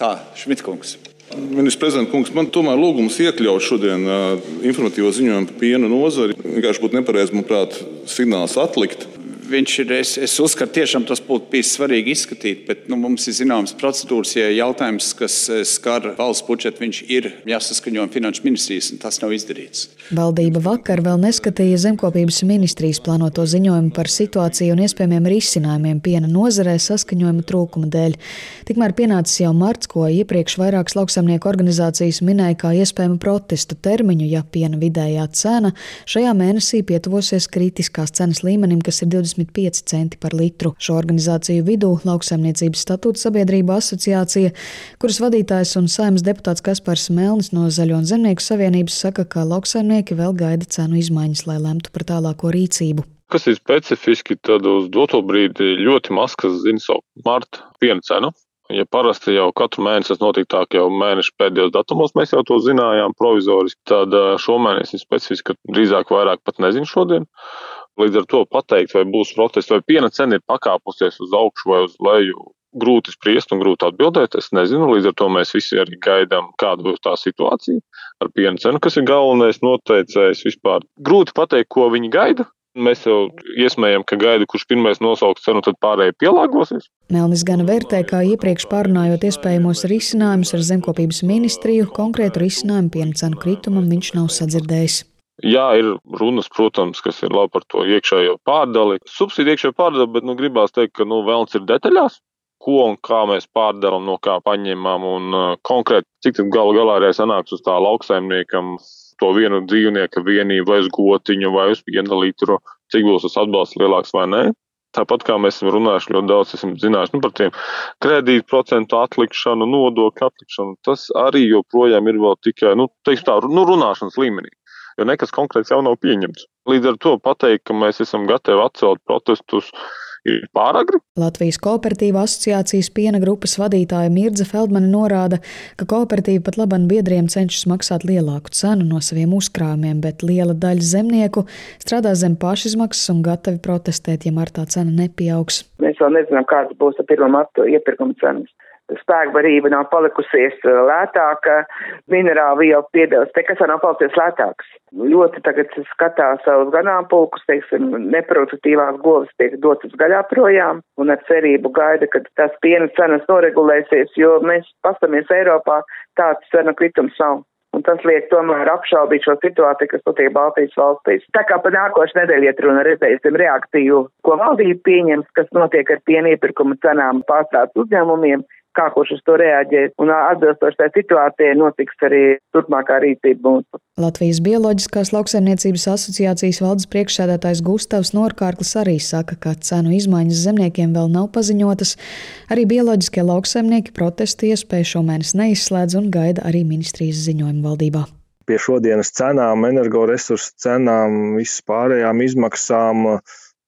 Tā, Šmitkungs. Ministrs prezidents kungs, man tomēr lūgums iekļaut šodien uh, informatīvo ziņojumu par piena nozari. Vienkārši būtu nepareizi, manuprāt, signāls atlikt viņš ir. Es, es uzskatu, tiešām tas būtu bijis svarīgi izskatīt, bet nu, mums ir zināmas procedūras, ja jautājums, kas eh, skar valsts budžetu, viņš ir jāsaskaņo finanšu ministrijas, un tas nav izdarīts. Valdība vakar vēl neskatīja zemkopības ministrijas plānoto ziņojumu par situāciju un iespējamiem risinājumiem piena nozarē saskaņojuma trūkuma dēļ. Tikmēr pienācis jau marts, ko iepriekš vairākas lauksaimnieku organizācijas minēja kā iespējamu protestu termiņu, ja piena vidējā cena šajā mēnesī pietuvosies kritiskās cenas līmenim, kas ir 20. 25 centi par litru. Šo organizāciju vidū Lauksaimniecības statūta sabiedrība asociācija, kuras vadītājs un saimnes deputāts Kaspars Melnis no Zaļo un Zemnieku savienības saka, ka lauksaimnieki vēl gaida cenu izmaiņas, lai lemtu par tālāko rīcību. Kas ir specifiski, tad uz doto brīdi ļoti maz kas zina savu marta piena cenu. Ja parasti jau katru mēnesi tas notika tā, ka jau mēneša pēdējos datumos mēs jau to zinājām provizoriski, tad šomēnes ir specifiski, ka drīzāk vairāk pat nezinu šodien. Līdz ar to pateikt, vai būs protests, vai piena cena ir pakāpusies uz augšu vai uz leju, grūti spriest un grūti atbildēt. Es nezinu, līdz ar to mēs visi arī gaidām, kāda būs tā situācija ar piena cenu, kas ir galvenais noteicējs vispār. Grūti pateikt, ko viņi gaida. Mēs jau iesmējam, ka gaida, kurš pirmais nosauks cenu, tad pārējie pielāgosies. Melnis gan vērtē, kā iepriekš pārunājot iespējamos risinājumus ar zemkopības ministriju, konkrētu risinājumu piena cenu kritumam viņš nav sadzirdējis. Jā, ir runas, protams, kas ir labi par to iekšējo pārdali. Subsīdija iekšējo pārdali, bet nu, gribās teikt, ka nu, vēlams ir detaļās, ko un kā mēs pārdalām, no kā paņemam un uh, konkrēti, cik tad galu galā arī sanāks uz tā lauksaimniekam to vienu dzīvnieku vienību vai uz gotiņu vai uz vienu litru, cik būs tas atbalsts lielāks vai nē. Tāpat kā mēs esam runājuši ļoti daudz, esam zinājuši nu, par tiem kredītu procentu atlikšanu, nodokļu atlikšanu. Tas arī joprojām ir vēl tikai, nu, teiksim tā, nu, runāšanas līmenī jo nekas konkrēts jau nav pieņemts. Līdz ar to pateikt, ka mēs esam gatavi atcelt protestus. Ir pāragri. Latvijas kooperatīva asociācijas piena grupas vadītāja Mirza Feldmane norāda, ka kooperatīva pat labam biedriem cenšas maksāt lielāku cenu no saviem uzkrājumiem, bet liela daļa zemnieku strādā zem pašizmaksas un gatavi protestēt, ja martā cena nepieaugs. Mēs vēl nezinām, kādas būs pirmā marta iepirkuma cenas spēkbarība nav palikusies uh, lētāka, minerāla viela piedevas, te kas nav palicies lētāks. Ļoti tagad skatās savus ganāmpulkus, teiksim, neproduktīvās govs tiek dotas gaļā projām un ar cerību gaida, ka tās piena cenas noregulēsies, jo mēs pastamies Eiropā, tāds cena kritums nav. Un tas liek tomēr apšaubīt šo situāciju, kas notiek Baltijas valstīs. Tā kā pa nākošu nedēļu iet runa redzēsim reakciju, ko valdība pieņems, kas notiek ar piena iepirkuma cenām pārstāvs uzņēmumiem, kā kurš uz to reaģēs. Un atbilstoši tai situācijai notiks arī turpmākā rīcība mūsu. Latvijas Bioloģiskās lauksaimniecības asociācijas valdes priekšsēdētājs Gustavs Norkārklis arī saka, ka cenu izmaiņas zemniekiem vēl nav paziņotas. Arī bioloģiskie lauksaimnieki protestu iespēju šomēnes neizslēdz un gaida arī ministrijas ziņojumu valdībā pie šodienas cenām, energoresursu cenām, vispārējām izmaksām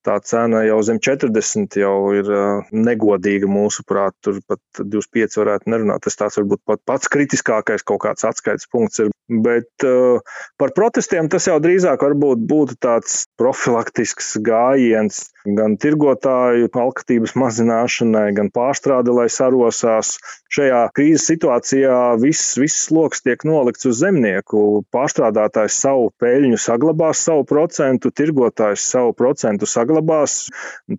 tā cena jau zem 40 jau ir negodīga mūsuprāt. Tur pat 25 varētu nerunāt. Tas tāds varbūt pat pats kritiskākais kaut kāds atskaites punkts ir. Bet uh, par protestiem tas jau drīzāk varbūt būtu tāds profilaktisks gājiens gan tirgotāju alkatības mazināšanai, gan pārstrāde, lai sarosās. Šajā krīzes situācijā viss, viss sloks tiek nolikts uz zemnieku. Pārstrādātājs savu peļņu saglabās, savu procentu, tirgotājs savu procentu saglabās.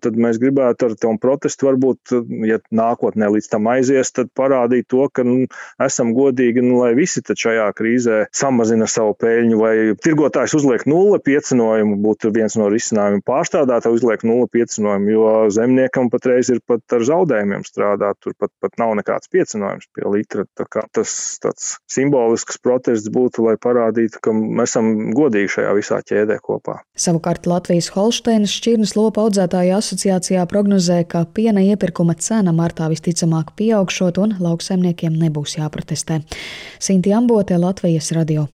Tad mēs gribētu ar tom protestu varbūt, ja nākotnē līdz tam aizies, tad parādīt to, ka nu, esam godīgi, nu, lai visi šajā krīzē samazina savu peļņu, vai tirgotājs uzliek nulle piecinojumu, būtu viens no risinājumiem. Pārstrādātājs uzliek nulle piecinājumu, jo zemniekam patreiz ir pat ar zaudējumiem strādāt. Tur pat, pat nav nekāds piecinājums pie litra. Tas tāds simbolisks protests būtu, lai parādītu, ka mēs esam godīgi šajā visā ķēdē kopā. Savukārt Latvijas Holšteinas šķirnes lopu audzētāju asociācijā prognozē, ka piena iepirkuma cena martā visticamāk pieaugšot un lauksaimniekiem nebūs jāprotestē. Sinti Ambote, Latvijas radio.